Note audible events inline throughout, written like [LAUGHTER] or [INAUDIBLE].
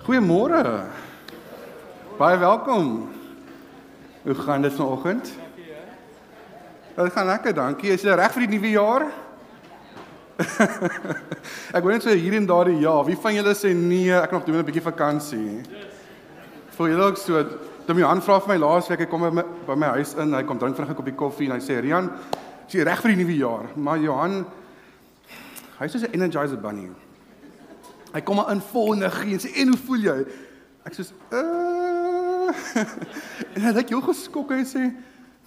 Goeiemôre. Baie welkom. Hoe gaan dit vanoggend? Dit gaan lekker, dankie. Is jy reg vir die nuwe jaar? [LAUGHS] ek net sê hier en daar die ja, wie van julle sê nee, ek nog doen 'n bietjie vakansie. Vir julle ook so, Tommy Han vra vir my laasweek, hy kom by my, by my huis in, hy kom drink vinnig 'n koppie koffie en hy sê Rian, is jy reg vir die nuwe jaar? Maar Johan hy sê 'n energizer bunny. Hy kom maar in vol energie en sê en hoe voel jy? Ek sê uh [LAUGHS] en hy lyk heel geskok en sê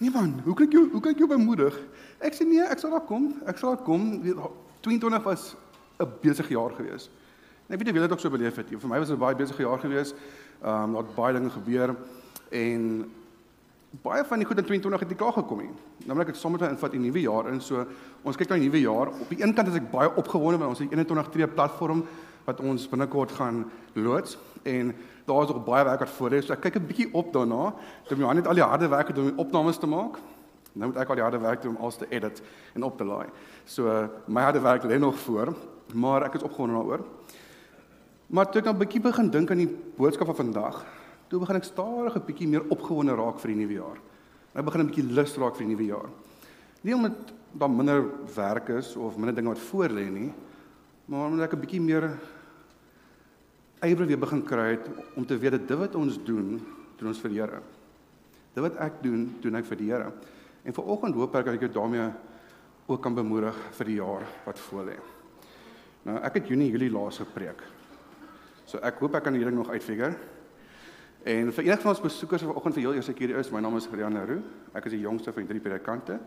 nee man, hoe kyk jy hoe kyk jy bemoedig? Ek sê nee, ek sal daar kom. Ek sal daar kom. 22 was 'n besige jaar gewees. En ek weet jy wil dit ook so beleef het. Vir my was dit 'n baie besige jaar gewees. Ehm um, daar het baie dinge gebeur en baie van die goed in 22 het nie klaar gekom nie. Naamlik ek sommer invat in die nuwe jaar in. So ons kyk na die nuwe jaar. Op die een kant is ek baie opgewonde want ons het 21 tree platform wat ons binnekort gaan loods en daar is nog baie werk wat voor lê. So ek kyk 'n bietjie op daarna. Tom Johan het al die harde werk gedoen om opnames te maak. Nou moet ek al die harde werk doen om alles te edit en op te laai. So my harde werk lê nog voor, maar ek is opgewonde daaroor. Maar toe ek nou 'n bietjie begin dink aan die boodskap van vandag, toe begin ek stadig 'n bietjie meer opgewonde raak vir die nuwe jaar. Ek begin 'n bietjie lus raak vir die nuwe jaar. Nie omdat daar minder werk is of minder dinge wat voor lê nie, maar omdat ek 'n bietjie meer ywer weer begin kry het om te weet dat dit wat ons doen, doen ons vir die Here. Dit wat ek doen, doen ek vir die Here. En vanoggend hoop ek dat ek jou daarmee ook kan bemoedig vir die jaar wat voor lê. Nou, ek het Junie Julie laas gepreek. So ek hoop ek kan hierdie nog uitfigure. En vir enige van ons besoekers vanoggend vir heel eerste keer is, my naam is Rian Leroux. Ek is die jongste van drie predikante.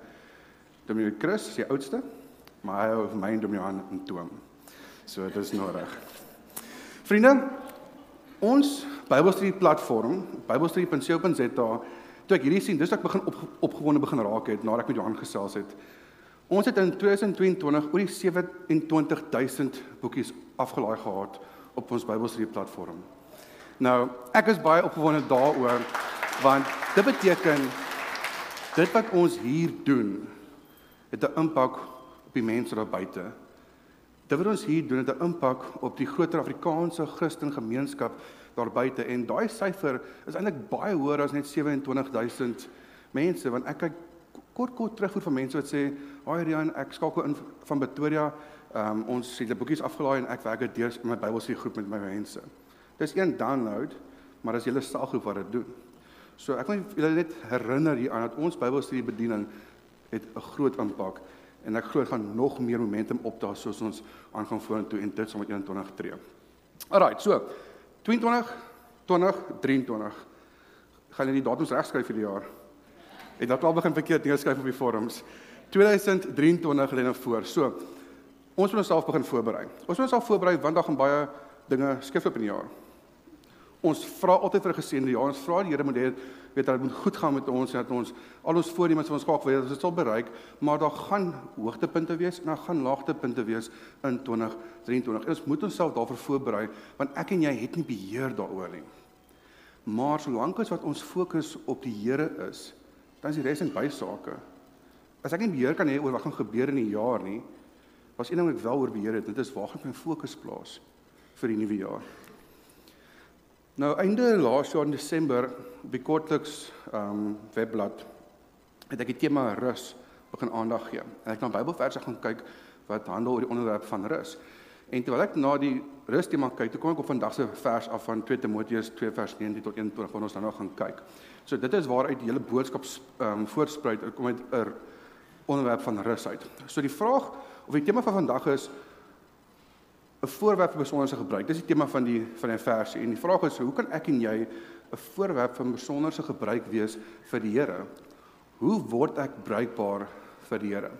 Dominee Chris is die oudste, maar hy hou vir my en Dominee Johan in toom. So dit is reg. Vriende, ons Bybelstudie platform, bybelstudie.co.za, toe ek hierdie sien, dis ek begin op, opgewonde begin raak het nadat ek met Johan gesels het. Ons het in 2022 oor die 27000 boekies afgelaai gehad op ons Bybelstudie platform. Nou, ek is baie opgewonde daaroor want dit beteken dit wat ons hier doen het 'n impak op die mense daar buite. Dit wat ons hier doen het 'n impak op die groter Afrikaanse Christen gemeenskap daar buite en daai syfer is eintlik baie hoër as net 27000 mense want ek kyk kort kort terugvoer van mense wat sê, "Haai Rian, ek skakel in van Pretoria. Um, ons het die boekies afgelaai en ek werk dit deur in my Bybelstudie groep met my mense." Dis een download, maar dis julle selfgroep wat dit doen. So ek wil julle net herinner hier aan dat ons Bybelstudie bediening het 'n groot impak en ek glo gaan nog meer momentum opdaag soos ons aangaan vorentoe en dit sommer 21 tree. Alrite, so 22 20 23 gaan jy die datums regskryf vir die jaar. Het dalk al begin verkeerd neerskryf op die vorms. 2023 lê nou voor. So ons moet onsself begin voorberei. Ons moet onsself voorberei want daar gaan baie dinge skief op in die jaar. Ons vra altyd vir 'n geseënde jaar. Ons vra die Here moet hê weet dat dit moet goed gaan met ons en dat ons al ons voornemens wat ons gehad het, dit sal bereik, maar daar gaan hoogtepunte wees en daar gaan laagtepunte wees in 2023. En ons moet onsself daarvoor voorberei want ek en jy het nie beheer daaroor nie. Maar solank as wat ons fokus op die Here is, dan is die res net bysake. As ek nie beheer kan hê oor wat gaan gebeur in die jaar nie, was een ding wat ek wel oor beheer het, dit is waar gaan ek my fokus plaas vir die nuwe jaar. Nou einde laas jaar in Desember op die kortliks ehm um, webblad het ek die tema rus begin aandag gee. En ek het na Bybelverse gaan kyk wat handel oor die onderwerp van rus. En terwyl ek na die rus tema kyk, toe kom ek op vandag se vers af van 2 Timoteus 2 vers 19 tot 21 wat ons nog gaan kyk. So dit is waaruit die hele boodskap ehm um, voorspruit kom uit 'n onderwerp van rus uit. So die vraag of die tema van vandag is 'n voorwerp vir besonderse gebruik. Dis die tema van die van die versie en die vraag is hoe kan ek en jy 'n voorwerp van besonderse gebruik wees vir die Here? Hoe word ek bruikbaar vir die Here?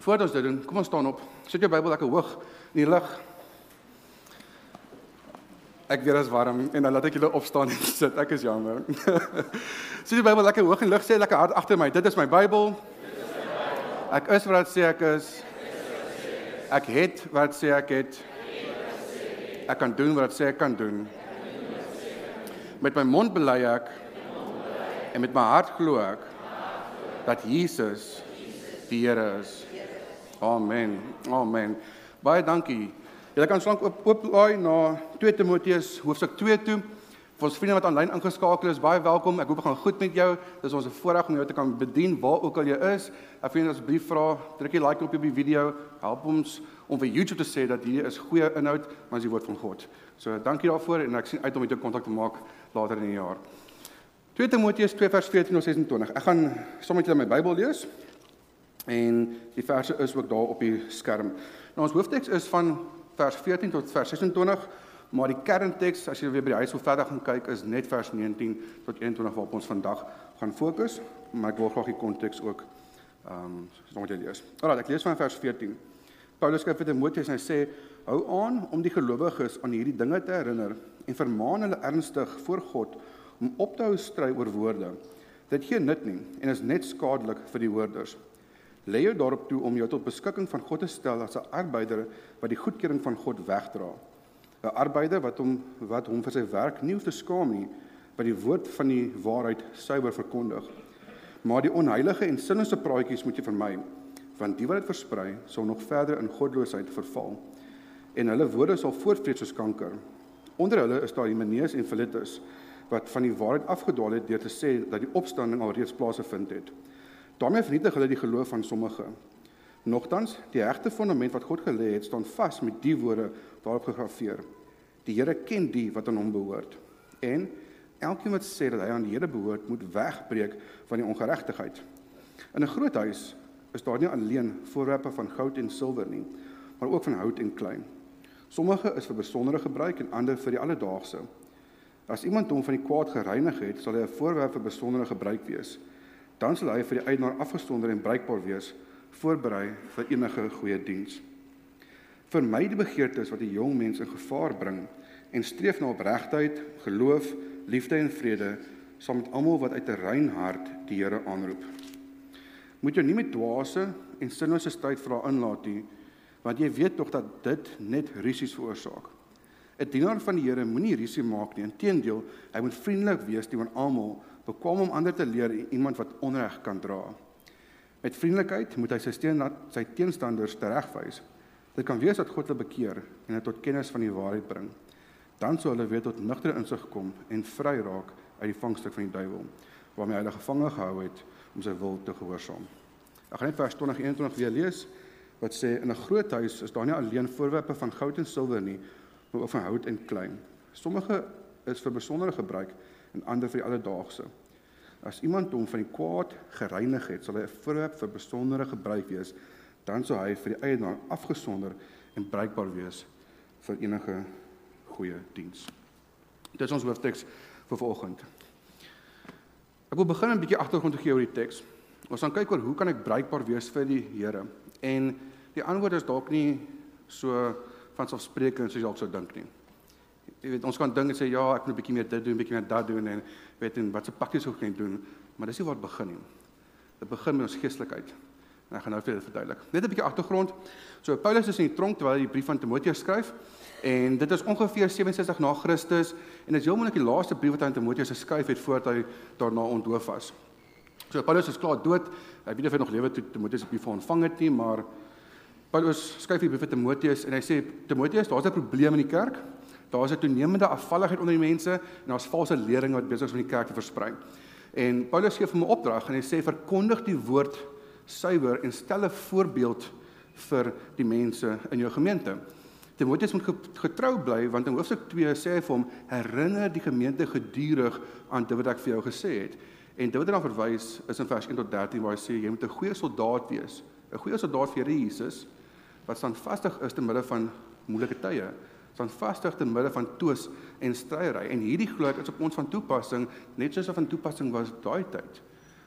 Voordat ons dit doen, kom ons staan op. Sit jou Bybel lekker hoog in die lig. Ek weer as warm en dan laat ek julle opstaan en [LAUGHS] sit. Ek is jammer. [LAUGHS] Sit jou Bybel lekker hoog en lig sê lekker hard agter my. Dit is my Bybel. Ek is wat sê ek is. Ek het wat sê ek het. Ek kan doen wat sê ek kan doen. Met my mond bely ek en met my hart glo ek dat Jesus die Here is. Amen. Amen. Baie dankie Jy kan slank oop ooplaai na 2 Timoteus hoofstuk 2 toe. Vir ons vriende wat aanlyn ingeskakel is, baie welkom. Ek hoop dit gaan goed met jou. Dis ons 'n voorreg om jou te kan bedien waar ook al jy is. Ek vriende asseblief vra, druk die like knop op die video. Help ons om vir YouTube te sê dat hier is goeie inhoud, maar is die woord van God. So dankie daarvoor en ek sien uit om met jou kontak te maak later in die jaar. 2 Timoteus 2 vers 14 tot 26. Ek gaan sommer net uit my Bybel lees. En die verse is ook daar op die skerm. Nou ons hoofteks is van vers 14 tot vers 26. Maar die kernteks as jy weer by die huis wil verder gaan kyk is net vers 19 tot 21 waarop ons vandag gaan fokus, maar ek wil graag die konteks ook ehm um, sommer jy lees. Alraai, ek lees van vers 14. Paulus skryf vir Timoteus en hy sê: "Hou aan om die gelowiges aan hierdie dinge te herinner en vermaan hulle ernstig voor God om op te hou stry oor woorde. Dit gee nut nie en is net skadelik vir die hoorders." Lê jou daarop toe om jou tot beskikking van God te stel as 'n arbeider wat die goedkeuring van God wegdra. 'n arbeider wat hom wat hom vir sy werk nie hoef te skaam nie, wat die woord van die waarheid suiwer verkondig. Maar die onheilige en sinnelose praatjies moet jy vermy, want die wat dit versprei, sal nog verder in goddeloosheid verval. En hulle woorde sal voortvreet soos kanker. Onder hulle is daar Hymeneus en Philetus wat van die waarheid afgedwaal het deur te sê dat die opstanding alreeds plaasgevind het. daarmee vernietig hulle die geloof van sommige. Nogtans, die regte fondament wat God gelê het, staan vas met die woorde daarop gegraveer. Die Here ken die wat aan hom behoort. En elkeen wat sê dat hy aan die Here behoort, moet wegbreek van die ongeregtigheid. In 'n groot huis is daar nie alleen voorwerpe van goud en silwer nie, maar ook van hout en klei. Sommige is vir besondere gebruik en ander vir die alledaagse. As iemand hom van die kwaad gereinig het, sal hy 'n voorwerp vir besondere gebruik wees. Dan sal hy vir die eienaar afgesonder en bruikbaar wees voorberei vir enige goeie diens. Vermy die begeertes wat 'n jong mens in gevaar bring en streef na opregtheid, geloof, liefde en vrede saam met almal wat uit 'n rein hart die Here aanroep. Moet jy nie met dwaase en sinnelose stryd vra inlaat nie, want jy weet tog dat dit net risies veroorsaak. 'n Dienaar van die Here moenie risie maak nie. Inteendeel, hy moet vriendelik wees teenoor almal, bekwam om ander te leer iemand wat onreg kan dra. Met vriendelikheid moet hy sy steen sy teenstanders teregwys. Dit kan wees dat God hulle bekeer en hulle tot kennis van die waarheid bring. Dan sou hulle weer tot nugtere insig kom en vry raak uit die vangstuk van die duiwel waarmee hy hulle gevange gehou het om sy wil te gehoorsaam. Ek gaan net vers 20:21 weer lees wat sê in 'n groot huis is daar nie alleen voorwerpe van goud en silwer nie, maar ook van hout en klei. Sommige is vir besondere gebruik en ander vir die alledaagse. As iemand hom van die kwaad gereinig het, sal hy 'n voorwerp vir besondere gebruik wees. Dan sou hy vir die eienaar afgesonder en bruikbaar wees vir enige goeie diens. Dit is ons hoofteks vir vanoggend. Ek wil begin 'n bietjie agtergrond gee oor die teks. Ons gaan kyk oor hoe kan ek bruikbaar wees vir die Here? En die antwoord is dalk nie so vanselfsprekend soos jy dalk sou dink nie. Jy weet ons kan dink en sê ja, ek moet 'n bietjie meer dit doen, bietjie meer dat doen en weet en wat se pakkies ook kan doen, maar dis nie waar dit begin nie. Dit begin met ons geestelikheid. En ek gaan nou vir dit verduidelik. Net 'n bietjie agtergrond. So Paulus is in die tronk terwyl hy die brief aan Timoteus skryf en dit is ongeveer 67 na Christus en dit is heeltemal die laaste brief wat hy aan Timoteus geskryf het voordat hy daarna onthoof was. So Paulus is klaar dood. Hy weet of hy nog lewe toe Timoteus die brief ontvang het nie, maar Paulus skryf die brief aan Timoteus en hy sê Timoteus, daar's 'n probleem in die kerk. Daar's 'n toenemende afvalligheid onder die mense en daar's valse lering wat besig is om die kerk te versprei. En Paulus gee vir hom 'n opdrag en hy sê verkondig die woord suiwer en stel 'n voorbeeld vir die mense in jou gemeente. Timoteus moet getrou bly want in hoofstuk 2 sê hy vir hom herinner die gemeente gedurig aan dit wat ek vir jou gesê het. En dit wat dan verwys is in vers 1 tot 13 waar hy sê jy moet 'n goeie soldaat wees, 'n goeie soldaat vir Jesus wat standvastig is te midde van moeilike tye standvastig te midde van toos en stryery en hierdie glo ek is op ons van toepassing net soos van toepassing was daai tyd.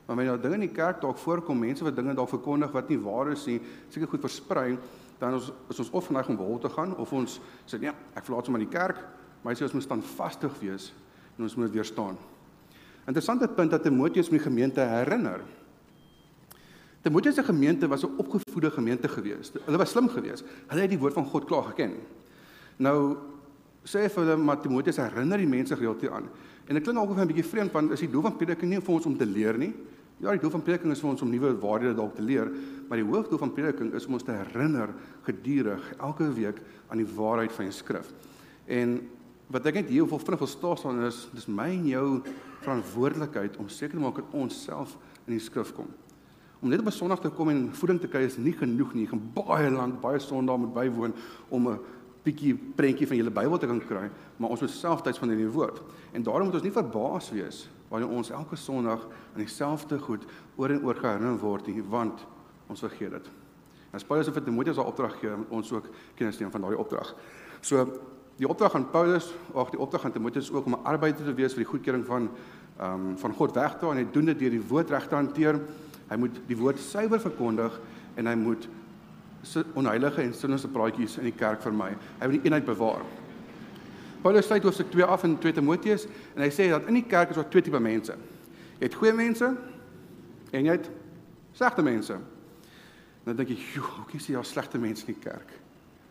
Maar wanneer dinge in die kerk dalk voorkom, mense wat dinge dalk verkondig wat nie waar is nie, seker goed versprei, dan is, is ons of geneig om wol te gaan of ons sê nee, ek verlaat sommer die kerk, maar sê ons moet standvastig wees en ons moet weer staan. Interessante punt dat Timoteus my gemeente herinner. Timoteus se gemeente was 'n opgevoede gemeente geweest. Hulle was slim geweest. Hulle het die woord van God klaar geken. Nou sê vir hulle maar Timoteus herinner die mense gereeld hier aan. En dit klink ook of 'n bietjie vreemd want is die doel van prediking nie vir ons om te leer nie, Ja, die doel van prediking is vir ons om nuwe waarhede dalk te leer, maar die hoofdoel van prediking is om ons te herinner gedurig elke week aan die waarheid van die skrif. En wat ek net hier wil vinnig wil staan is dis my en jou verantwoordelikheid om seker te maak dat ons self in die skrif kom. Om net op 'n Sondag te kom en voeding te kry is nie genoeg nie. Jy gaan baie lank, baie Sondae moet bywoon om 'n bietjie prentjie van julle Bybel te kan kry, maar ons moet self tyd van hierdie woord. En daarom moet ons nie verbaas wees wanneer ons elke Sondag aan dieselfde goed oor en oor geherinner word nie, want ons vergeet dit. En Paulus het vir Timoteus daai opdrag gegee om ons ook kennis te neem van daardie opdrag. So die opdrag aan Paulus, ag die opdrag aan Timoteus ook om 'n arbeider te wees vir die goedkeuring van ehm um, van God weg te en hy doen dit deur die woord reg te hanteer. Hy moet die woord suiwer verkondig en hy moet onheilige en sinnelose praatjies in die kerk vermy. Hy moet die eenheid bewaar. Paulus sluit hoofstuk 2 af in 2 Timoteus en hy sê dat in die kerk is daar twee tipe mense. Jy het goeie mense en jy het slegte mense. Dan dink jy, "Joe, hoe kies jy al slegte mense in die kerk?"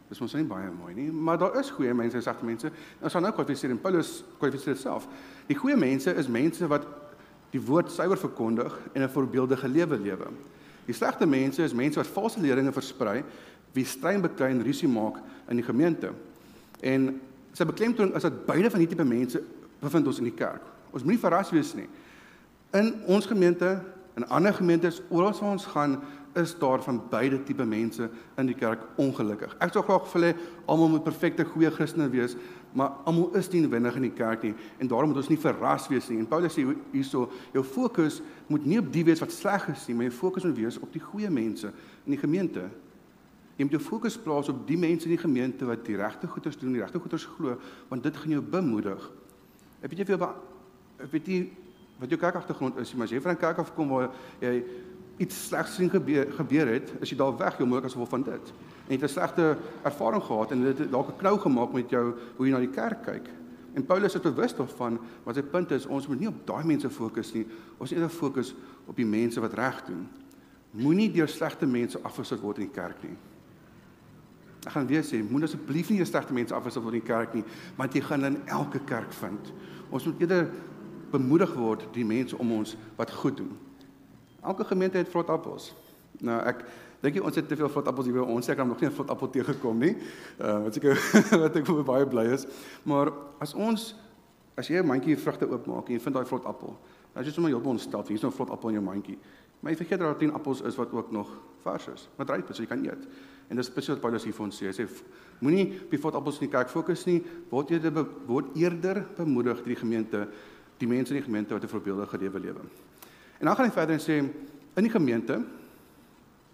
Dis mos nie baie mooi nie, maar daar is goeie mense en sagte mense. Ons gaan nou kwalifiseer en Paulus kwalifiseer self. Die goeie mense is mense wat die woord suiwer verkondig en 'n voorbeeldige lewe lewe. Die slegte mense is mense wat valse leringe versprei, wie stryd beklei en rusie maak in die gemeente. En sy beklemtoon is dat beide van hierdie tipe mense bevind ons in die kerk. Ons moenie verras wees nie. In ons gemeente en ander gemeentes oral waar ons gaan, is daar van beide tipe mense in die kerk ongelukkig. Ek sou graag wil hê almal moet perfekte goeie Christene wees, maar almal is nie noodwendig in die kerk nie en daarom moet ons nie verras wees nie. En Paulus sê hierso, jou fokus moet nie op die wees wat sleg is nie, maar jou fokus moet wees op die goeie mense in die gemeente. Jy moet jou fokus plaas op die mense in die gemeente wat die regte goeders doen, die regte goeders glo, want dit gaan jou bemoedig. Ek weet jy veel ek weet nie wat jou kerkagtergrond is, maar as jy van 'n kerk af kom waar jy iets slegs sien gebeur gebeur het, is jy daar weg jou moontlik as gevolg van dit. En het 'n slegte ervaring gehad en dit het dalk 'n knou gemaak met jou hoe jy na die kerk kyk. En Paulus is bewus daarvan wat sy punt is, ons moet nie op daai mense fokus nie. Ons moet eerder fokus op die mense wat reg doen. Moenie deur slegte mense afgesit word in die kerk nie. Ek gaan weer sê, moenie asseblief nie deur slegte mense afgesit word in die kerk nie, want jy gaan in elke kerk vind. Ons moet eerder bemoedig word die mense om ons wat goed doen. Elke gemeente het vrot appels. Nou ek dink ons het te veel vrot appels hier by ons. Ek het nog nie 'n vrot appel teëgekom nie. Uh wat seker [LAUGHS] wat ek baie bly is. Maar as ons as jy 'n mandjie vrugte oopmaak en jy vind daai vrot appel, is dit sommer heel ontstel. Hier's nou 'n vrot appel in jou mandjie. Maar jy vergeet dat daar 10 appels is wat ook nog vars is. Wat ryp is, so jy kan eet. En dis presies wat Paulus hier vir ons sê. Hy sê moenie op die vrot appels in die kerk fokus nie. Word eerder word eerder bemoedig deur die gemeente, die mense in die gemeente wat 'n voorbeeldige lewe lewe. En dan gaan hy verder en sê in die gemeente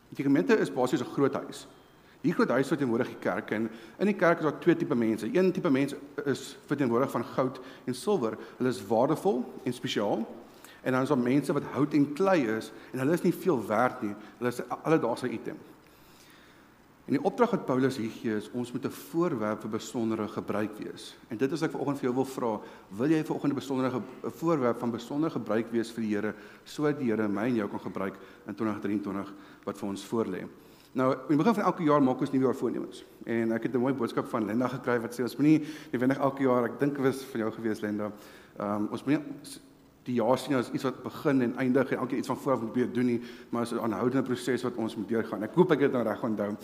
die gemeente is basies 'n groot huis. Hier groot huis verteenwoordig die kerk en in die kerk is daar twee tipe mense. Een tipe mense is verteenwoordig van goud en silwer. Hulle is waardevol en spesiaal. En dan is daar mense wat hout en klei is en hulle is nie veel werd nie. Hulle is alledaagse item. En die opdrag wat Paulus hier gee is ons moet 'n voorwerp vir besondere gebruik wees. En dit is ek vanoggend vir jou wil vra, wil jy vanoggend 'n besondere 'n voorwerp van besondere gebruik wees vir die Here sodat die Here my en jou kan gebruik in 2023 wat vir ons voorlê. Nou, in die begin van elke jaar maak ons nuwe jaar voornemens. En ek het 'n mooi boodskap van Linda gekry wat sê ons moenie nie wendig elke jaar, ek dink dit was van jou gewees Linda. Ehm um, ons moenie die jaar sien as iets wat begin en eindig en elke iets van vooraf moet weer doen nie, maar is 'n aanhoudende proses wat ons moet deurgaan. Ek hoop ek het dit nou reg onthou.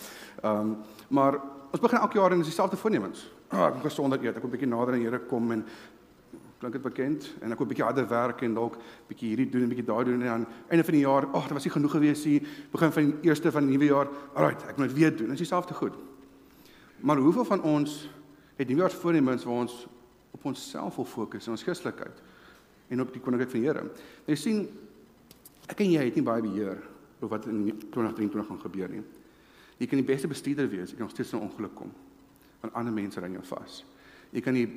Ehm um, maar ons begin elke jaar en dis dieselfde voornemens. Ah, ek moet gesonder eet, ek moet 'n bietjie nader aan die Here kom en klink dit bekend en ek moet 'n bietjie harder werk en dalk bietjie hierdie doen en bietjie daai doen en aan einde van die jaar, ag, oh, dit was nie genoeg gewees nie. Begin van die eerste van die nuwe jaar, alright, ek moet dit weer doen. Dis dieselfde goed. Maar hoeveel van ons het nuwe jaar voornemens waar ons op onsself wil fokus en ons geestelikheid? En op die koninkryk van die Here. Jy sien ek en jy het nie baie beheer oor wat in 2023 gaan gebeur nie. Jy kan die beste bestuurder wees, jy kan steeds in ongeluk kom. Want ander mense ry jou vas. Jy kan nie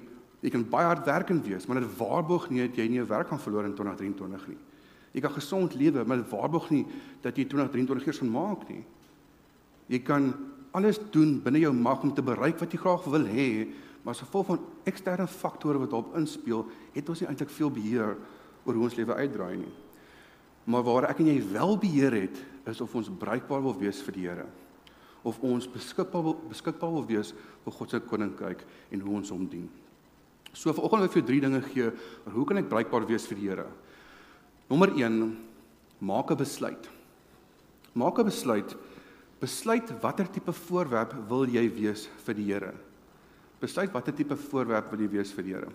jy kan baie hard werkend wees, maar dit waarborg nie dat jy nie jou werk gaan verloor in 2023 nie. Jy kan gesond lewe, maar dit waarborg nie dat jy 2023 eers gaan maak nie. Jy kan alles doen binne jou mag om te bereik wat jy graag wil hê, maar as gevolg van eksterne faktore wat op inspel, het ons nie eintlik veel beheer oor hoe ons lewe uitdraai nie. Maar waar ek en jy wel beheer het, is of ons bruikbaar wil wees vir die Here. Of ons beskikbaar wil beskikbaar wil wees vir God se koninkryk en hoe ons hom dien. So vanoggend wil ek vir jou drie dinge gee oor hoe kan ek bruikbaar wees vir die Here. Nommer 1 Maak 'n besluit. Maak 'n besluit. Besluit watter tipe voorwerp wil jy wees vir die Here? Besluit watter tipe voorwerp wil jy wees vir die Here?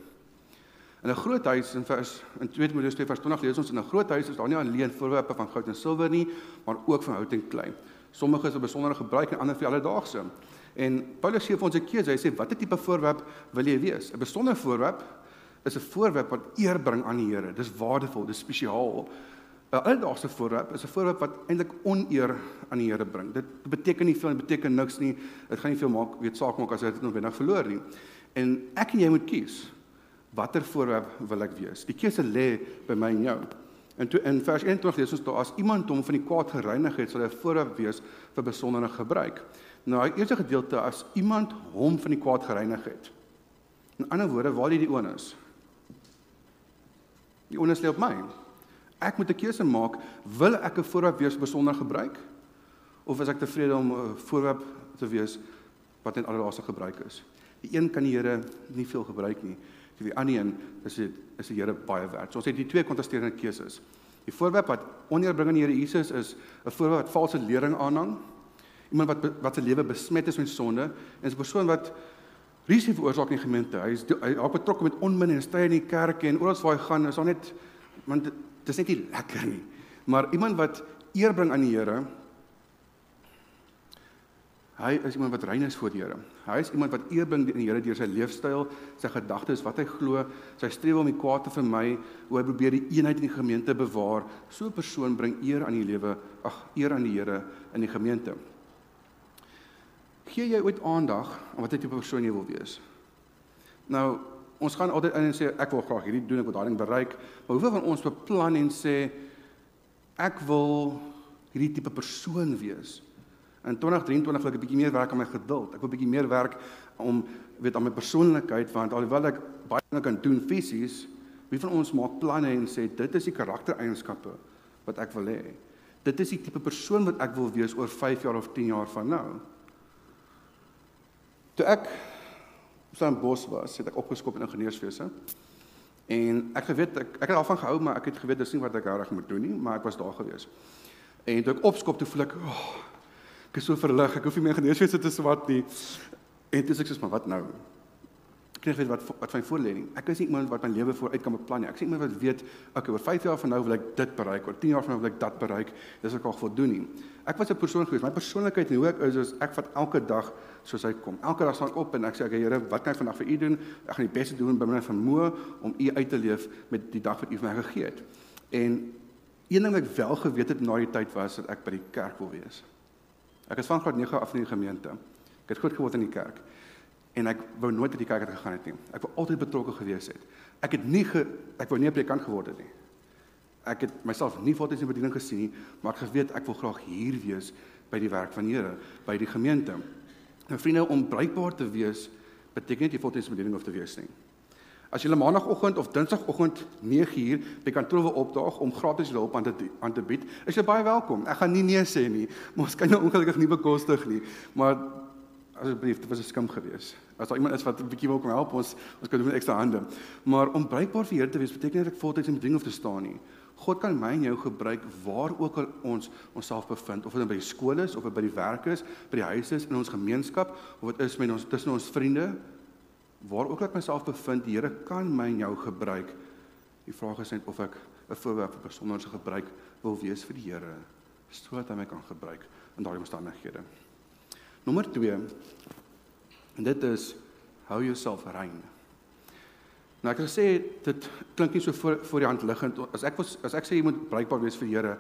In 'n groot huis in vers in 2 Timoteus 2 vers 20 lees ons in 'n groot huis is daar nie alleen voorwerpe van goud en silwer nie, maar ook van hout en klei. Sommige is op besondere gebruik en ander vir alledaagse. En Paulus gee vir ons 'n keuse. Hy sê watter tipe voorwerp wil jy wees? 'n Besondere voorwerp is 'n voorwerp wat eer bring aan die Here. Dis waardevol, dis spesiaal. 'n Alledaagse voorwerp is 'n voorwerp wat eintlik oneer aan die Here bring. Dit beteken nie veel, dit beteken niks nie. Dit gaan nie veel maak weet saak maak as jy dit noodwendig verloor nie. En ek en jy moet kies watter voorwerp wil ek wees? Die keuse lê by my en jou. En toe in vers 21 lees ons daar as iemand hom van die kwaad gereinig het, sal hy 'n voorwerp wees vir besondere gebruik. Nou, die eerste gedeelte as iemand hom van die kwaad gereinig het. In ander woorde, waar lê die onus? Die onus lê op my. Ek moet 'n keuse maak, wil ek 'n voorwerp wees vir besondere gebruik of is ek tevrede om 'n voorwerp te wees wat net alledaagse gebruik is? Die een kan die Here nie veel gebruik nie vir die ander een is dit is die Here baie werd. So ons het die twee kontrasterende keuses. Die voorwerp wat oneerbring aan die Here Jesus is 'n voorwerp wat valse lering aanhang. Iemand wat wat se lewe besmet is met sonde en 'n persoon wat risiko veroorsaak in die gemeente. Hy is hy is betrokke met onmin en stry in die kerk en oral waar hy gaan is daar net want dit is net nie lekker nie. Maar iemand wat eer bring aan die Here Hy is iemand wat rein is voor die Here. Hy is iemand wat eer bring aan die Here deur sy leefstyl, sy gedagtes, wat hy glo, sy streef om die kwaad te vermy, hoe hy probeer die eenheid in die gemeente bewaar. So 'n persoon bring eer aan die lewe, ag, eer aan die Here in die gemeente. Gee jy ooit aandag aan watter tipe persoon jy wil wees? Nou, ons gaan altyd in en sê ek wil graag hierdie doen, ek wil daardie bereik, maar hoeveel van ons beplan en sê ek wil hierdie tipe persoon wees? In 2023 wil ek 'n bietjie meer werk aan my geduld. Ek wil 'n bietjie meer werk om weet aan my persoonlikheid want alhoewel ek baie dinge kan doen fisies, wie van ons maak planne en sê dit is die karaktereienskappe wat ek wil hê. Dit is die tipe persoon wat ek wil wees oor 5 jaar of 10 jaar van nou. Toe ek Bos was, het ek opgeskop in ingenieurswese. En ek geweet ek ek het daarvan gehou, maar ek het geweet dis nie wat ek reg moet doen nie, maar ek was daar gewees. En toe ek opskop toe voel ek, oh, Ek is so verlig. Ek hoef nie meer geneeswese te swat nie. En dis ek sê maar wat nou? Ek kry weet wat wat van voor lê nie. Ek is nie iemand wat my lewe vooruit kan beplan nie. Ek sê iemand wat weet, okay, oor 5 jaar van nou wil ek dit bereik, oor 10 jaar van nou wil ek dat bereik. Dis ek al voldoen nie. Ek was 'n persoon gewees. My persoonlikheid en hoe ek is, is ek vat elke dag soos hy kom. Elke dag staan ek op en ek sê okay, Here, wat kan ek vandag vir u doen? Ek gaan die beste doen binne my vermoë om u uit te leef met die dag wat u vir my gegee het. En een ding wat ek wel geweet het na die tyd was dat ek by die kerk wil wees. Ek is van graad 9 af in die gemeente. Ek het groot geword in die kerk. En ek wou nooit uit die kerk uit gegaan het nie. Ek wou altyd betrokke gewees het. Ek het nie ge, ek wou nie 'n predikant geword het nie. Ek het myself nie voltyds in bediening gesien nie, maar ek geweet ek wil graag hier wees by die werk van die Here, by die gemeente. Nou vriende, om bruikbaar te wees beteken nie jy voltyds in bediening hoef te wees nie. As jy maandagooggend of dinsdagoggend 9uur by kantoor wil opdaag om gratis hulp aan te aan te bied, is jy baie welkom. Ek gaan nie nee sê nie, [LAUGHS] maar ons kan jou ongelukkig nie bekostig nie. Maar asseblief, dit was 'n skim gewees. As daar iemand is wat 'n bietjie wil kom help ons, ons kan doen met ekstra hande. Maar om bruikbaar vir Here te wees beteken nie dat ek voltyds in bediening hoef te staan nie. God kan my en jou gebruik waar ook al ons onsself bevind, of dit by die skool is of by die werk is, by die huis is, in ons gemeenskap of dit is met ons tussen ons vriende waar ook al ek myself bevind, die Here kan my en jou gebruik. Die vraag is net of ek 'n voorbeeld vir besonderse gebruik wil wees vir die Here sodat hy my kan gebruik in daardie omstandighede. Nommer 2. En dit is hou jouself rein. Nou ek het gesê dit klink nie so voor voor die hand liggend as ek was as ek sê jy moet bruikbaar wees vir die Here.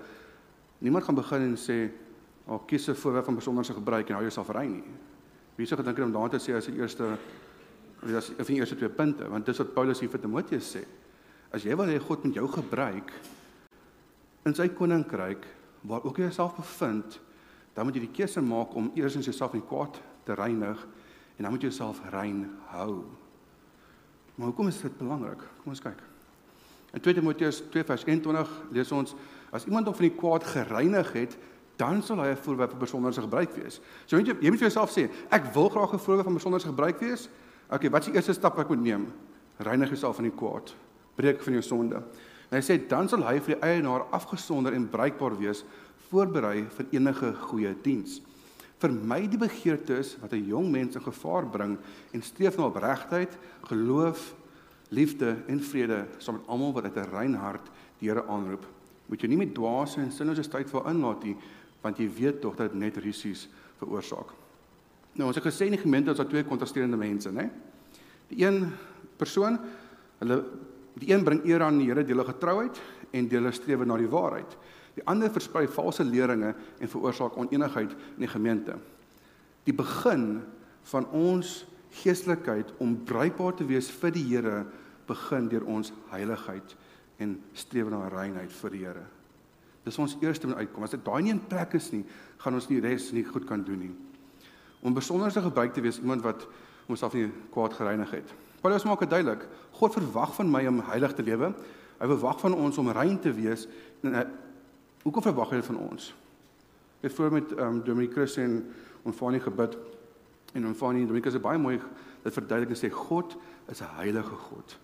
Niemand gaan begin en sê, "Ag, oh, kies 'n voorbeeld van besonderse gebruik en hou jouself rein nie." Wie sou gedink het om daaraan te sê as die eerste een van die eerste twee punte, want dis wat Paulus hier vir Timoteus sê. As jy wil hê God moet jou gebruik in sy koninkryk waar ook jy jouself bevind, dan moet jy die keuse maak om eers in jouself in kwaad te reinig en dan moet jy jouself rein hou. Maar hoekom is dit belangrik? Kom ons kyk. In 2 Timoteus 2:21 lees ons as iemand hom van die kwaad gereinig het, dan sal hy 'n voorbeeld van besonderse gebruik wees. So jy jy moet vir jouself sê, ek wil graag 'n voorbeeld van besonderse gebruik wees. Okay, wat is die eerste stap wat ek moet neem? Reinig jouself van die kwaad. Breek van jou sonde. En hy sê dan sal hy vir die eienaar afgesonder en bruikbaar wees, voorberei vir enige goeie diens. Vermy die begeertes wat 'n jong mens in gevaar bring en streef na opregtheid, geloof, liefde en vrede saam met almal wat uit 'n rein hart die Here aanroep. Moet jy nie met dwaase en sinnelose tyd vir inlaat nie, want jy weet tog dat dit net risiko's veroorsaak. Nou ons het gesê in die gemeente ons het twee kontrasterende mense, né? Die een persoon, hulle die een bring eer aan die Here deur hulle getrouheid en deur hulle strewe na die waarheid. Die ander versprei valse leringe en veroorsaak onenigheid in die gemeente. Die begin van ons geestelikheid om bruikbaar te wees vir die Here begin deur ons heiligheid en strewe na reinheid vir die Here. Dis ons eerste moet uitkom. As dit daai nie in plek is nie, gaan ons nie res nie goed kan doen nie. Om besonderse gebruik te wees iemand wat homself nie kwaad gereinig het. Paulus maak dit duidelik. God verwag van my om heilig te lewe. Hy verwag van ons om rein te wees en hoekom verwag hy van ons? Het voor met um, Dominic Chris en ontvang nie gebid en ontvang nie Dominic is baie mooi dit verduidelik en sê God is 'n heilige God.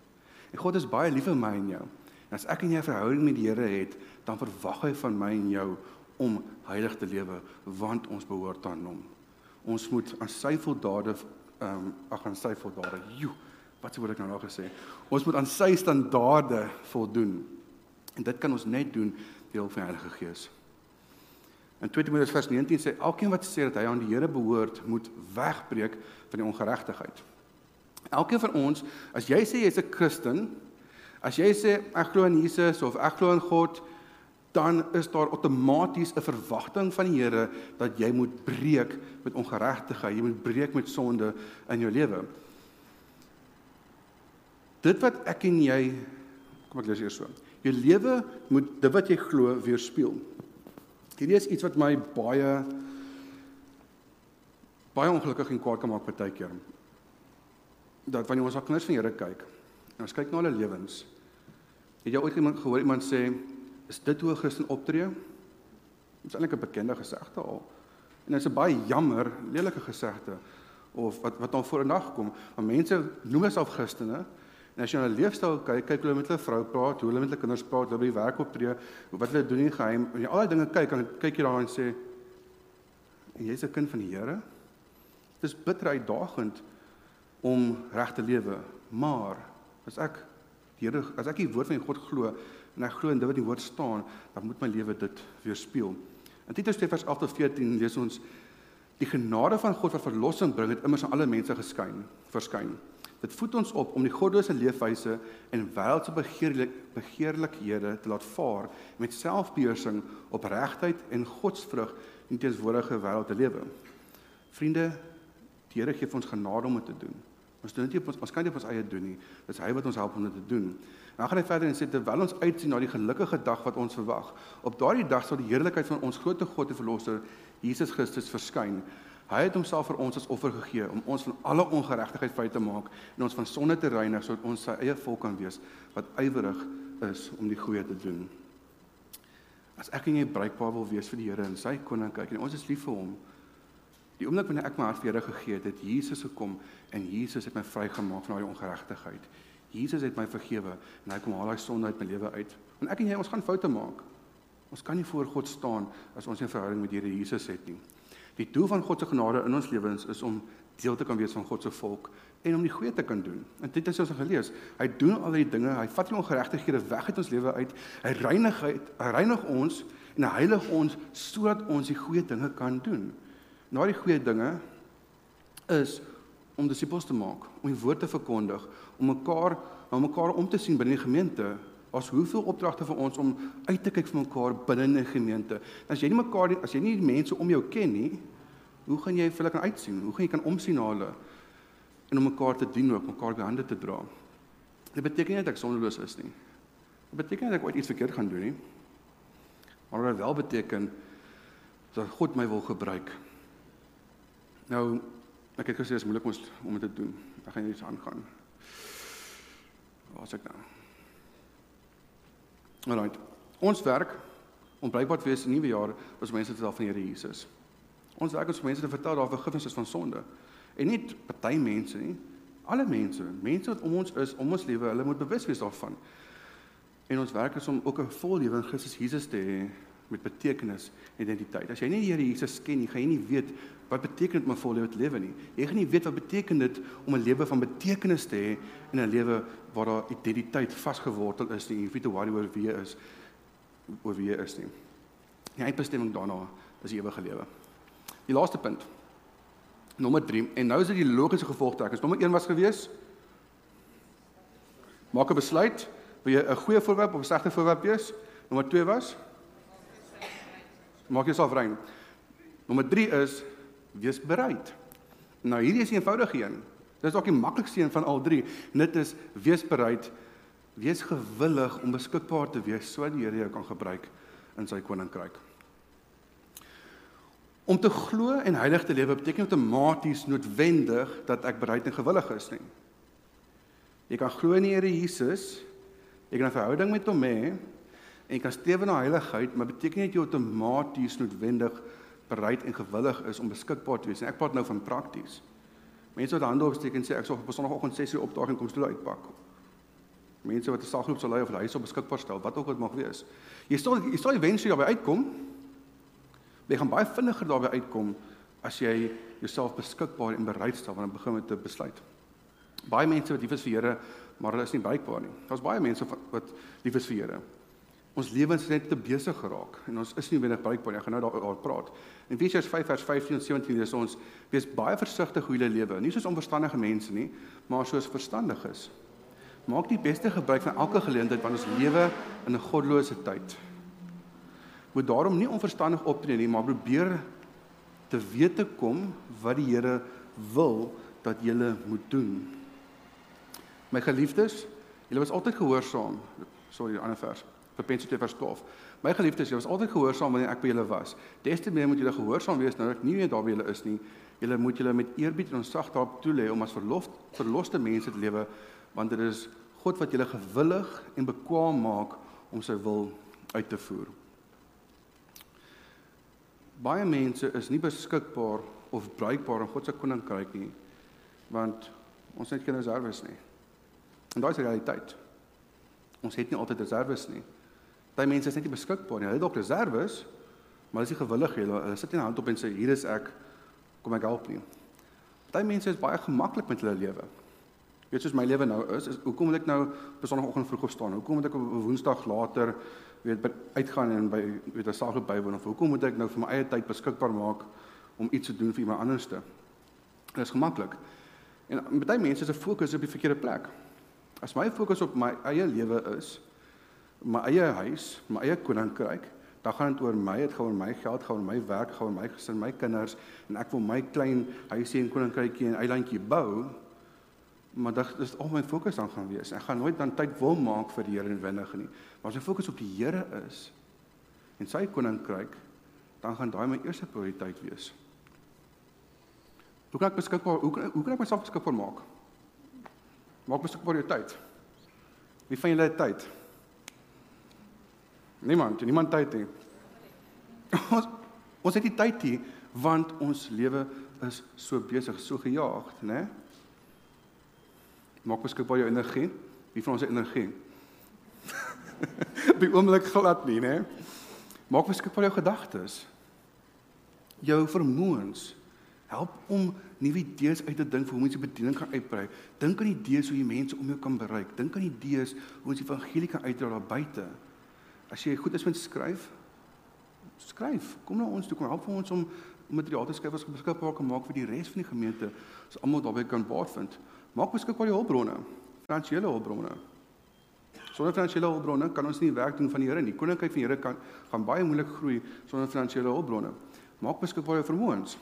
En God is baie lief vir my en jou. En as ek en jy 'n verhouding met die Here het, dan verwag hy van my en jou om heilig te lewe want ons behoort aan hom. Ons moet aan sy voldade ehm um, ag aan sy voldade. Joe wat sou ek nou nog gesê? Ons moet aan sy standaarde voldoen. En dit kan ons net doen deur die Heilige Gees. In 2 Timoteus vers 19 sê elkeen wat sê dat hy aan die Here behoort, moet wegbreek van die ongeregtigheid. Elkeen van ons, as jy sê jy's 'n Christen, as jy sê ek glo in Jesus of ek glo in God, dan is daar outomaties 'n verwagting van die Here dat jy moet breek met ongeregtigheid, jy moet breek met sonde in jou lewe dit wat ek en jy kom ek lees eers so. Jou lewe moet dit wat jy glo weerspieël. Hierdie is iets wat my baie baie ongelukkig en kwaad kan maak partykeer. Dat wanneer ons na kinders van Here kyk en ons kyk na hulle lewens, het jy ooit iemand gehoor iemand sê is dit hoe 'n Christen optree? Dit is eintlik 'n bekende gesegde al. En dit is 'n baie jammer, lelike gesegde of wat wat dan voor 'n dag kom, want mense noem hulle self Christene, En as jy na leefstyl kyk, kyk hulle met hulle vrou praat, hoe hulle met hulle kinders praat, hulle by die werk optree, wat hulle doen in geheim. En jy al daai dinge kyk, dan kyk jy daar en sê en jy's 'n kind van die Here. Dit is bitter uitdagend om reg te lewe, maar as ek die Here as ek die woord van God glo en ek glo in dit wat in die woord staan, dan moet my lewe dit weerspieël. In Titus 2:8-14 lees ons die genade van God wat verlossing bring het immers aan alle mense geskyn, verskyn. Dit voed ons op om die goddelose leefwyse en wêreldse begeerlik begeerlikhede te laat vaar met selfbeheersing, opregtheid en godsvrug in die teenwoordige wêreld te lewe. Vriende, die Here gee ons genade om dit te doen. Ons doen dit nie op ons ons kan nie op ons eie doen nie. Dit is hy wat ons help om dit te doen. En dan gaan hy verder en sê terwyl ons uitsien na die gelukkige dag wat ons verwag, op daardie dag sal die heerlikheid van ons groot God en verlosser Jesus Christus verskyn. Hy het homself vir ons as offer gegee om ons van alle ongeregtigheid vry te maak en ons van sonde te reinig sodat ons sy eie volk kan wees wat ywerig is om die goeie te doen. As ek en jy bruikbaar wil wees vir die Here en sy koninkryk en ons is lief vir hom. Die oomblik wanneer ek my hart vir Here gegee het, het Jesus gekom en Jesus het my vrygemaak van daai ongeregtigheid. Jesus het my vergewe en hy kom haal daai sonde uit my lewe uit. En ek en jy ons gaan foute maak. Ons kan nie voor God staan as ons 'n verhouding met die Here Jesus het nie. Die doel van God se genade in ons lewens is om deel te kan wees van God se volk en om die goeie te kan doen. En dit is ons gelees. Hy doen al die dinge, hy vat die ongeregtighede weg uit ons lewe uit. Hy reinig hy, hy reinig ons en hy heilig ons sodat ons die goeie dinge kan doen. Nou die goeie dinge is om disippels te maak, om die woord te verkondig, om mekaar om mekaar om te sien binne die gemeente. As hoeveel opdragte vir ons om uit te kyk vir mekaar binne 'n gemeente. As jy nie mekaar as jy nie die mense om jou ken nie, hoe gaan jy vir hulle kan uitsien? Hoe gaan jy kan omsien na hulle en om mekaar te dien ook, mekaar by hande te dra? Dit beteken nie dat ek sondeloos is nie. Dit beteken nie dat ek ooit iets verkeerd gaan doen nie. Maar dit wel beteken dat God my wil gebruik. Nou, ek het gesê dit is moeilik om dit te doen. Ek gaan iets aangaan. Waar is ek nou? Alraai. Ons werk om blykbaar te wees in nuwe jaar was mense te tel van Here Jesus. Ons werk om mense te vertel daar vergifnis is van sonde. En nie party mense nie, alle mense, mense wat om ons is, om ons lewe, hulle moet bewus wees daarvan. En ons werk is om ook 'n vol lewe in Christus Jesus te hê met betekenis en identiteit. As jy nie die Here Jesus ken nie, gaan jy nie weet wat beteken dit om 'n vol lewe te lewe nie. Jy gaan nie weet wat beteken dit om 'n lewe van betekenis te hê en 'n lewe waar daar identiteit vasgewortel is nie. Weet waar oor wie jy is oor wie jy is nie. Die eindbestemming daarna is die ewige lewe. Die laaste punt. Nommer 3 en nou is dit die logiese gevolgtrekkings. Nommer 1 was gewees Maak 'n besluit, wil jy 'n goeie voorwerp of 'n slegte voorwerp wees? Nommer 2 was Maak jouself rein. Nommer 3 is wees bereid. Nou hierdie is 'n eenvoudige een. Dis ook die maklikste een van al drie. Dit is wees bereid, wees gewillig om beskikbaar te wees sodat die Here jou kan gebruik in sy koninkryk. Om te glo en heilig te lewe beteken outomaties noodwendig dat ek bereid en gewillig is nie. Jy kan glo in die Here Jesus, jy kan 'n verhouding met hom hê en jy kan streef na heiligheid, maar beteken nie jy outomaties noodwendig bereid en gewillig is om beskikbaar te wees nie. Ek praat nou van prakties. Mense wat hande opsteek en sê ek sal op Sondagoggend 6:00 opdaag en kom stoel uitpak. Mense wat 'n saakgroep sal lei of huis op beskikbaar stel, wat ook al mag wees. Jy sal jy sal eventueel daarby uitkom. Jy gaan baie vinniger daarby uitkom as jy jouself beskikbaar en bereid stel wanneer begin met 'n besluit. Baie mense wat lief is vir Here, maar hulle is nie bereikbaar nie. Daar's baie mense wat lief is vir Here. Ons lewens is net te besig geraak en ons is nie wenig bereikbaar nie. Ek gaan nou daaroor praat. In Efesiërs 5 vers 15 en 17 lees ons: "Wees baie versigtig hoe jy lewe, nie soos onverstandige mense nie, maar soos verstandiges. Maak die beste gebruik van elke geleentheid want ons lewe in 'n goddelose tyd. Moet daarom nie onverstandig optree nie, maar probeer te weet te kom wat die Here wil dat jy moet doen." My geliefdes, julle was altyd gehoorsaam. Sorry, 'n ander vers. Filippense 2 vers 12. My geliefdes, julle was altyd gehoorsaam wanneer ek by julle was. Des te meer moet julle gehoorsaam wees nou dat ek nie meer daar by julle is nie. Julle moet julle met eerbied en ontzag daarop toelê om as verlof verloste mense te lewe, want dit is God wat julle gewillig en bekwam maak om sy wil uit te voer. Baie mense is nie beskikbaar of bruikbaar in God se koninkryk nie, want ons het geen reserves nie. En daai is die realiteit. Ons het nie altyd reserves nie. Daai mense is net nie beskikbaar nie. Hulle het dalk reserves, maar hulle is gewillig nie. Hulle sit nie hand op en sê hier is ek, kom ek help nie. Daai mense is baie gemaklik met hulle lewe. Weet soos my lewe nou is, is hoekom moet ek nou op 'n sonoggend vroeg opstaan? Hoekom moet ek op woensdag later weet uitgaan en by weet 'n saak bywoon of hoekom moet ek nou vir my eie tyd beskikbaar maak om iets te doen vir iemand anderste? Dit is gemaklik. En baie mense se fokus is op die verkeerde plek. As my fokus op my eie lewe is, my eie huis, my eie koninkryk, dan gaan dit oor my, dit gaan oor my geld, gaan oor my werk, gaan oor my gesin, my kinders en ek wil my klein huisie en koninkrykie en eilandjie bou. Maar dit is al my fokus dan gaan wees. Ek gaan nooit dan tyd wil maak vir die Here en winnig nie. Maar as my fokus op die Here is en sy koninkryk, dan gaan daai my eerste prioriteit wees. Hoe kan ek beskikbaar hoe kan, hoe kan ek myself beskikbaar maak? Maak beskikbaar jou tyd. Wie van julle het tyd? Niemand, niemand tyd nie. [LAUGHS] Ons ons het nie tyd nie want ons lewe is so besig, so gejaagd, né? Maak beskikbaar jou energie. Wie van ons het energie? [LAUGHS] By oomblik glad nie, né? Maak beskikbaar jou gedagtes. Jou vermoëns. Help om nuwe idees uit te dink vir hoe mense bediening kan uitbrei. Dink aan idees hoe jy mense om jou kan bereik. Dink aan idees hoe ons die evangelie kan uitdra daar buite. As jy goed is met skryf, skryf. Kom na ons toe kom help vir ons om materiaal te skryf wat beskikbaar kan maak vir die res van die gemeente, so almal daarbey kan baat vind. Maak beskikbaar jou hulpbronne, finansiële hulpbronne. Sonder finansiële hulpbronne kan ons nie werk doen van die Here nie. Koninkryk van die Here kan gaan baie moeilik groei sonder finansiële hulpbronne. Maak beskikbaar jou vermoëns.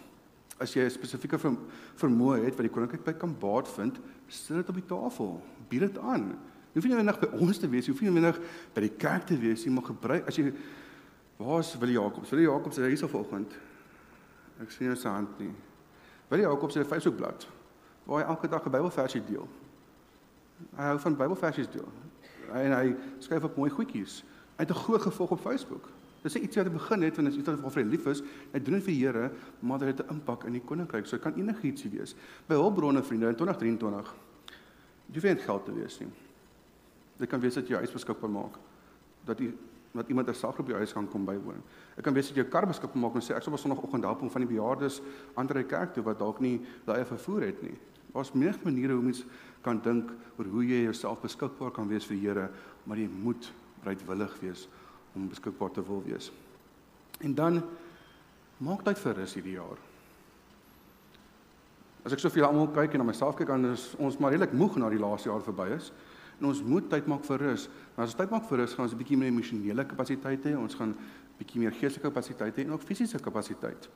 As jy 'n spesifieke vermoë het wat die koninkryk by kan baat vind, sit dit op die tafel. Bied dit aan. Jy hoef nie net by ons te wees, jy hoef nie net by die kerk te wees nie, maar gebruik as jy Waar's wil Jakobs? Wil Jakobs sê hierso vanoggend? Ek sien sy hand nie. Wil Jakobs sê Facebookblad waar hy elke dag 'n Bybelversie deel. Hy hou van Bybelversies deel. En hy skryf op mooi goedjies. Hy het 'n groot gevolg op Facebook. Dis iets wat begin het wanneer iets wat vir lief is, hy doen dit vir Here, maar dit het 'n impak in die koninkryk. So dit kan enigiets wees. By hulpbronne vriende in 2023. Jy weet geld te wees nie. Dit kan wees dat jy huis beskikbaar maak. dat jy dat iemand 'n selgroep by jou huis kan kom bywoon. Ek kan weet dat jy jou kar beskikbaar maak en sê ek sal op sonoggend help om van die bejaardes aan die kerk toe wat dalk nie daai vervoer het nie. Daar's menig maniere hoe mens kan dink oor hoe jy jouself beskikbaar kan wees vir die Here, maar jy moet bereidwillig wees om beskikbaar te wil wees. En dan maak tyd vir rus hierdie jaar. As ek so vir almal kyk en na myself kyk, dan is ons maar redelik moeg na die laaste jaar verby is. En ons moet tyd maak vir rus. Maar as ons tyd maak vir rus, gaan ons 'n bietjie meer emosionele kapasiteit hê, ons gaan bietjie meer geestelike kapasiteit hê en ook fisiese kapasiteit.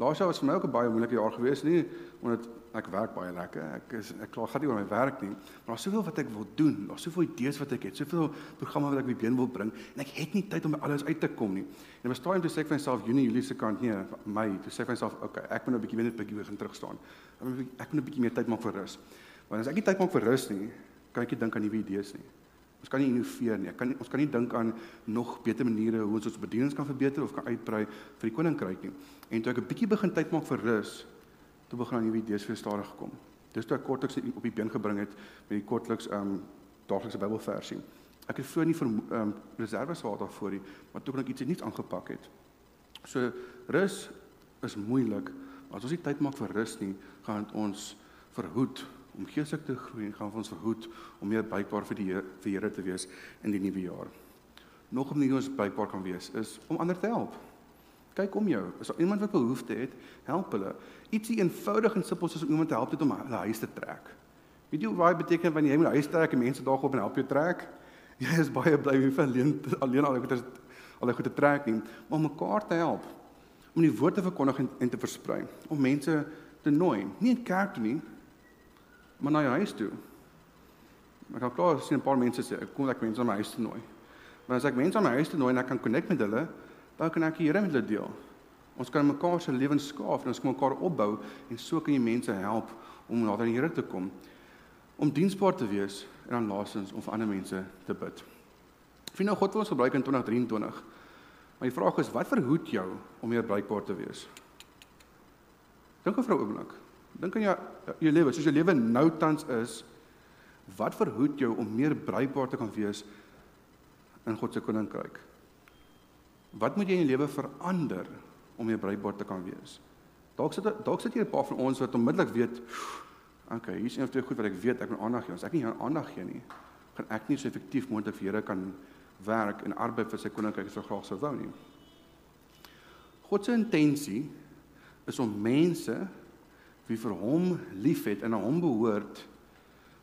Laas jaar was vir my ook 'n baie moeilike jaar gewees, nie omdat ek werk baie lekker. Ek is ek kla glad nie oor my werk nie, maar daar's soveel wat ek wil doen. Daar's soveel idees wat ek het, soveel programme wat ek die been wil bring en ek het nie tyd om alles uit te kom nie. En dit was taai om te sê vir myself Junie, Julie se kant nie, my, te sê vir myself, okay, ek moet nou 'n bietjie weer 'n bietjie begin terug staan. Ek moet 'n bietjie meer tyd maak vir rus. Want as ek nie tyd maak vir rus nie, ek nie dink aan nuwe idees nie. Ons kan nie innoveer nie. Ek kan ons kan nie dink aan nog beter maniere hoe ons ons bedienings kan verbeter of kan uitbrei vir die koninkryk nie. En toe ek 'n bietjie begin tyd maak vir rus, toe begin aan nuwe idees vir stadig gekom. Dis toe ek kortliks op die been gebring het met die kortliks ehm um, daaglikse Bybelversie. Ek het vroeër nie vir ehm um, reserves gehad daarvoor nie, maar toe kon ek iets nuuts aangepak het. So rus is moeilik. As ons nie tyd maak vir rus nie, gaan ons verhoed om geestelik te groei en gaan ons verhoed om meer bykbaar vir die vir Here te wees in die nuwe jaar. Nog 'n manier ons bykbaar kan wees is om ander te help. Kyk om jou. As iemand wat behoefte het, help hulle. Ietsie eenvoudig en simpel soos om iemand te help om hulle huis te trek. Weet jy wat dit beteken wanneer jy moet huis trek en mense daar op en help jou trek? [LAUGHS] Jy is baie bly om alleen alleen al goed al goed te trek nie, maar om mekaar te help. Om die woord te verkondig en, en te versprei, om mense te nooi, nie in kerk toe nie, maar na jou huis toe. Ek kan klaar sien 'n paar mense sê ek kom ek mense na my huis toe nooi. Maar as ek mense na my huis toe nooi en ek kan connect met hulle, dan kan ek die Here met hulle deel. Ons kan mekaar se lewens skaaf en ons kan mekaar opbou en so kan jy mense help om nader aan die Here te kom. Om diensbaar te wees en dan laasens om vir ander mense te bid. Wie nou God wil ons gebruik in 2023. Maar die vraag is wat verhoed jou om meer bruikbaar te wees? Dink 'n vrou oomblik. Dink aan jou jou lewe, soos jou lewe nou tans is, wat verhoed jou om meer bruikbaar te kan wees in God se koninkryk? Wat moet jy in jou lewe verander om meer bruikbaar te kan wees? Dalk sit dalk sit hier 'n paar van ons wat onmiddellik weet, okay, hier's een of twee goed wat ek weet ek moet aandag gee. As ek nie aandag gee nie, gaan ek nie so effektief moontlik vir Here kan werk en arbeid vir sy koninkryk so graag sou wou nie. God se intensie is om mense wie vir hom liefhet en aan hom behoort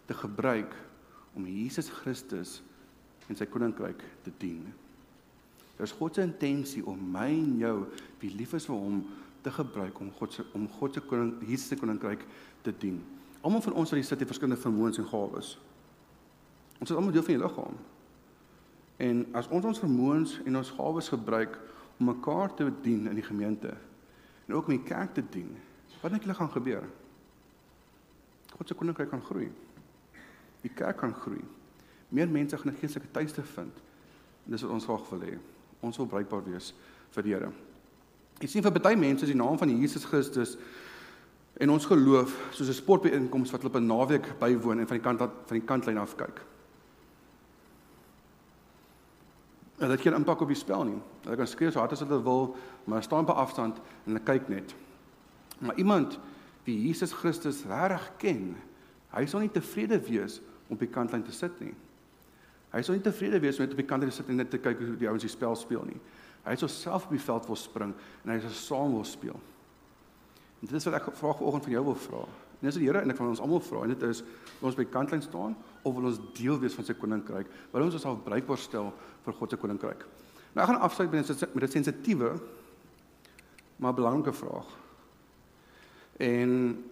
te gebruik om Jesus Christus en sy koninkryk te dien. Dis God se intensie om my en jou wie lief is vir hom te gebruik om God se om God se koning Jesus se koninkryk te dien. Almal van ons wat hier sit het verskillende vermoëns en gawes. Ons is almal deel van die liggaam. En as ons ons vermoëns en ons gawes gebruik om mekaar te dien in die gemeente en ook om die kerk te dien, Wat julle gaan gebeur? God se koninkryk gaan groei. Die kerk gaan groei. Meer mense gaan 'n geestelike tuiste vind. En dis wat ons graag wil hê. Ons wil bruikbaar wees vir die Here. Ek sien vir baie mense is die naam van Jesus Christus en ons geloof soos 'n sportbyeenkoms wat hulle op 'n naweek bywoon en van die kant af van die kantlyn af kyk. En dit het geen impak op die spel nie. Hulle kan skree so hard as hulle wil, maar staan op afstand en hulle kyk net. Maar iemand wie Jesus Christus reg ken, hy sal nie tevrede wees om op die kantlyn te sit nie. Hy sal nie tevrede wees met op die kantlyn te sit en net te kyk hoe die ouens die spel speel nie. Hy sal self op die veld wil spring en hy sal saam wil speel. En dit is wat ek vra vanoggend van jou wil vra. En dis die Here en ek van ons almal vra en dit is ons by kantlyn staan of wil ons deel wees van sy koninkryk? Wil ons onsself bruikbaar stel vir God se koninkryk? Nou ek gaan afsluit met 'n sensitiewe maar belangrike vraag. En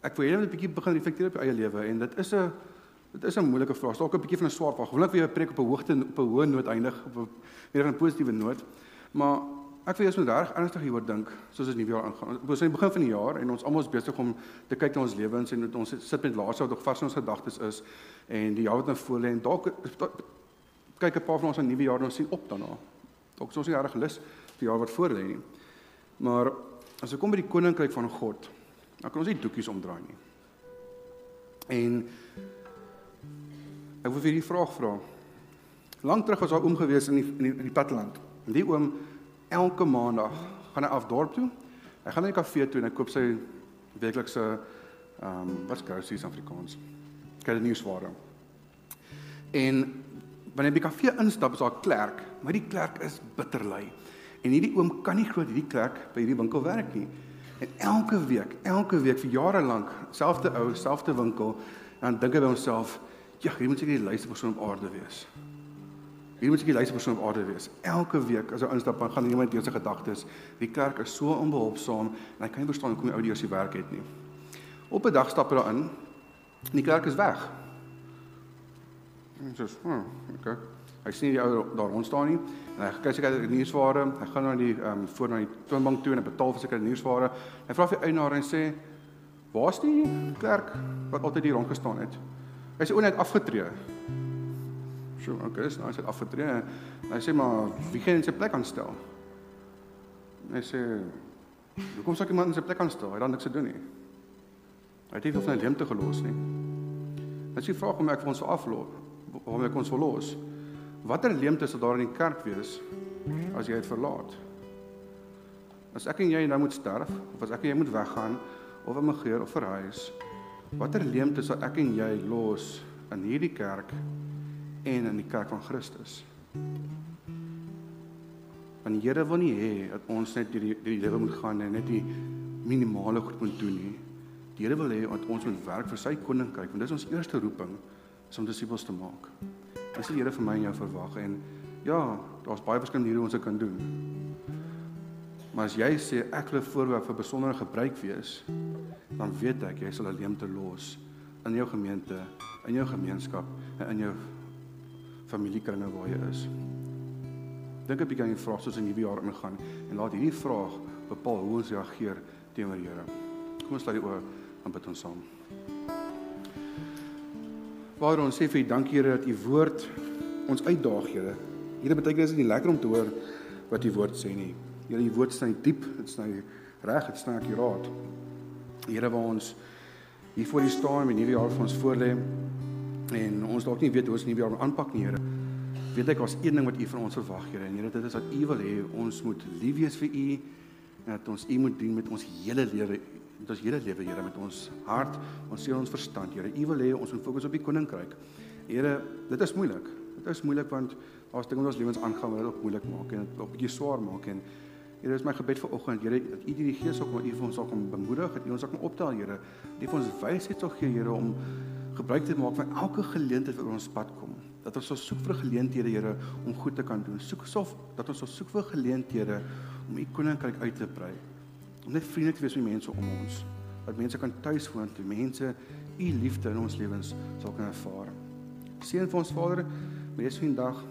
ek wil net 'n bietjie begin reflekteer op jou eie lewe en dit is 'n dit is 'n moeilike vraag. Ook 'n bietjie van 'n swaar vraag. Gewoonlik wil jy 'n preek op 'n hoogte op 'n hoë noot eindig op 'n meer 'n positiewe noot. Maar ek wil jy moet reg ernstig hieroor dink soos dit nuwe jaar aangaan. Ons is aan die begin van die jaar en ons almal is besig om te kyk na ons lewens en ons sit met laaste wat nog vars in ons gedagtes is en die jaar wat nou voor lê en dalk kyk 'n paar van ons aan nuwe jaar en ons sien op daarna. Dalk is ons nie reg lus vir die jaar wat voor lê nie. Maar as ek kom by die koninkryk van God, dan kan ons nie doekies omdraai nie. En ek wil vir hierdie vraag vra. Lank terug was daar oom gewees in die in die, in die platteland. En die oom elke maandag gaan hy af dorp toe. Hy gaan na die kafee toe en hy koop sy weeklikse ehm um, wat's groceries Afrikaans. Kyk die nuusware. En wanneer hy by die kafee instap, is daar 'n klerk, maar die klerk is bitterly. En hierdie oom kan nie glo dat hierdie klerk by hierdie winkel werk nie. En elke week, elke week vir jare lank, selfde ou, selfde winkel, dan dink hy by homself, ja, hier moet seker die laaste persoon op aarde wees. Hier moet seker die laaste persoon op aarde wees. Elke week as hy instap, gaan iemand deur sy gedagtes, die kerk is so onbehulpsaam en hy kan nie verstaan hoekom die ou deur sy werk het nie. Op 'n dag stap hy daarin. En die kerk is weg. En soos, hm, okay. Hy sien die ou daar rond staan nie en hy kyk seker die nuusware. Hy gaan na die ehm um, voor na die toonbank toe en hy betaal vir seker die nuusware. Hy vra vir die eienaar en sê, "Waar's die kerk wat altyd hier rond gestaan het?" Hy sê, "O, net afgetree." So, okay, dis nou hy het afgetree. En hy sê, "Maar wie gaan in sy plek aanstel?" Hy sê, "Hoekom sou ek iemand in sy plek aanstel? Hy het dan niks te doen nie." Hy het nie veel van 'n leemte gelos nie. As jy vra om ek vir ons aflos, waarom ek ons verlos? Watter leemte sal daar in die kerk wees as jy dit verlaat? As ek en jy nou moet sterf of as ek en jy moet weggaan of emigreer of verhuis, watter leemte sal ek en jy los in hierdie kerk en in die kerk van Christus? Want die Here wil nie hê dat ons net hierdie die lewe moet gaan en net die minimale goed moet doen nie. Die Here wil hê dat ons moet werk vir sy koninkryk want dis ons eerste roeping is om disippels te maak. Dis die Here vir my en jou verwag en ja, daar's baie verskillende maniere ons dit kan doen. Maar as jy sê ek wil voorwerp vir besondere gebruik wees, dan weet ek jy sal 'n leemte los in jou gemeente, in jou gemeenskap en in jou familiekringe waar jy is. Dink 'n bietjie aan die vraag soos in hierdie jaar ingaan en laat hierdie vraag bepaal hoe ons reageer teenoor die Here. Kom ons laat die oor en bid ons saam. Vader, ons sê vir U dankie Here dat U woord ons uitdaag, Here. Here beteken dit is nie lekker om te hoor wat U woord sê nie. Here, U woord sny diep, dit sny reg, dit sny akkuraat. Here, waar ons hier voor U staan met 'n nuwe jaar vir ons voorlê en ons dalk nie weet hoe ons nuwe jaar aanpak nie, Here. Weet ek was een ding wat U van ons verwag, Here. En Here, dit is dat U wil hê ons moet lief wees vir U en dat ons U moet dien met ons hele lewe met ons hele lewe, Here, met ons hart, ons siel, ons verstand, Here. U wil hê ons moet fokus op die koninkryk. Here, dit is moeilik. Dit is moeilik want daar's dinge wat ons lewens aangaan wat dit ook moeilik maak en dit ook 'n bietjie swaar maak en Here, is my gebed vir oggend, Here, dat U die Gees ook met U vir ons sal kom bemoedig, dat U ons sal kom optel, Here. Dat U vir ons wysheid sal gee, Here, om gebruik te maak van elke geleentheid wat ons pad kom. Dat ons sal soek vir geleenthede, Here, om goed te kan doen. Soek sof dat ons sal soek vir geleenthede om U koninkryk uit te brei om net vriendelik te wees met mense om ons. Dat mense kan tuis woon, dat mense u liefde in ons lewens sal kan ervaar. Seën vir ons Vader, hierdie vandag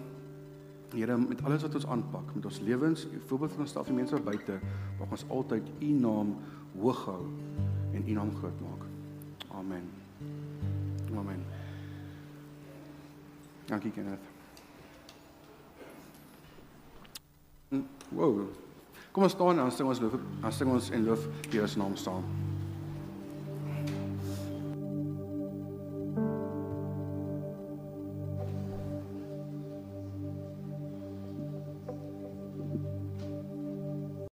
Here met alles wat ons aanpak, met ons lewens, u voorbeeld van ons stel vir mense buite, mag ons altyd u naam hoog hou en u naam groot maak. Amen. Amen. Dankie Kenneth. Wow. Kom ons staan en dan sing ons loof, dan sing ons en loof die Here se naam saam.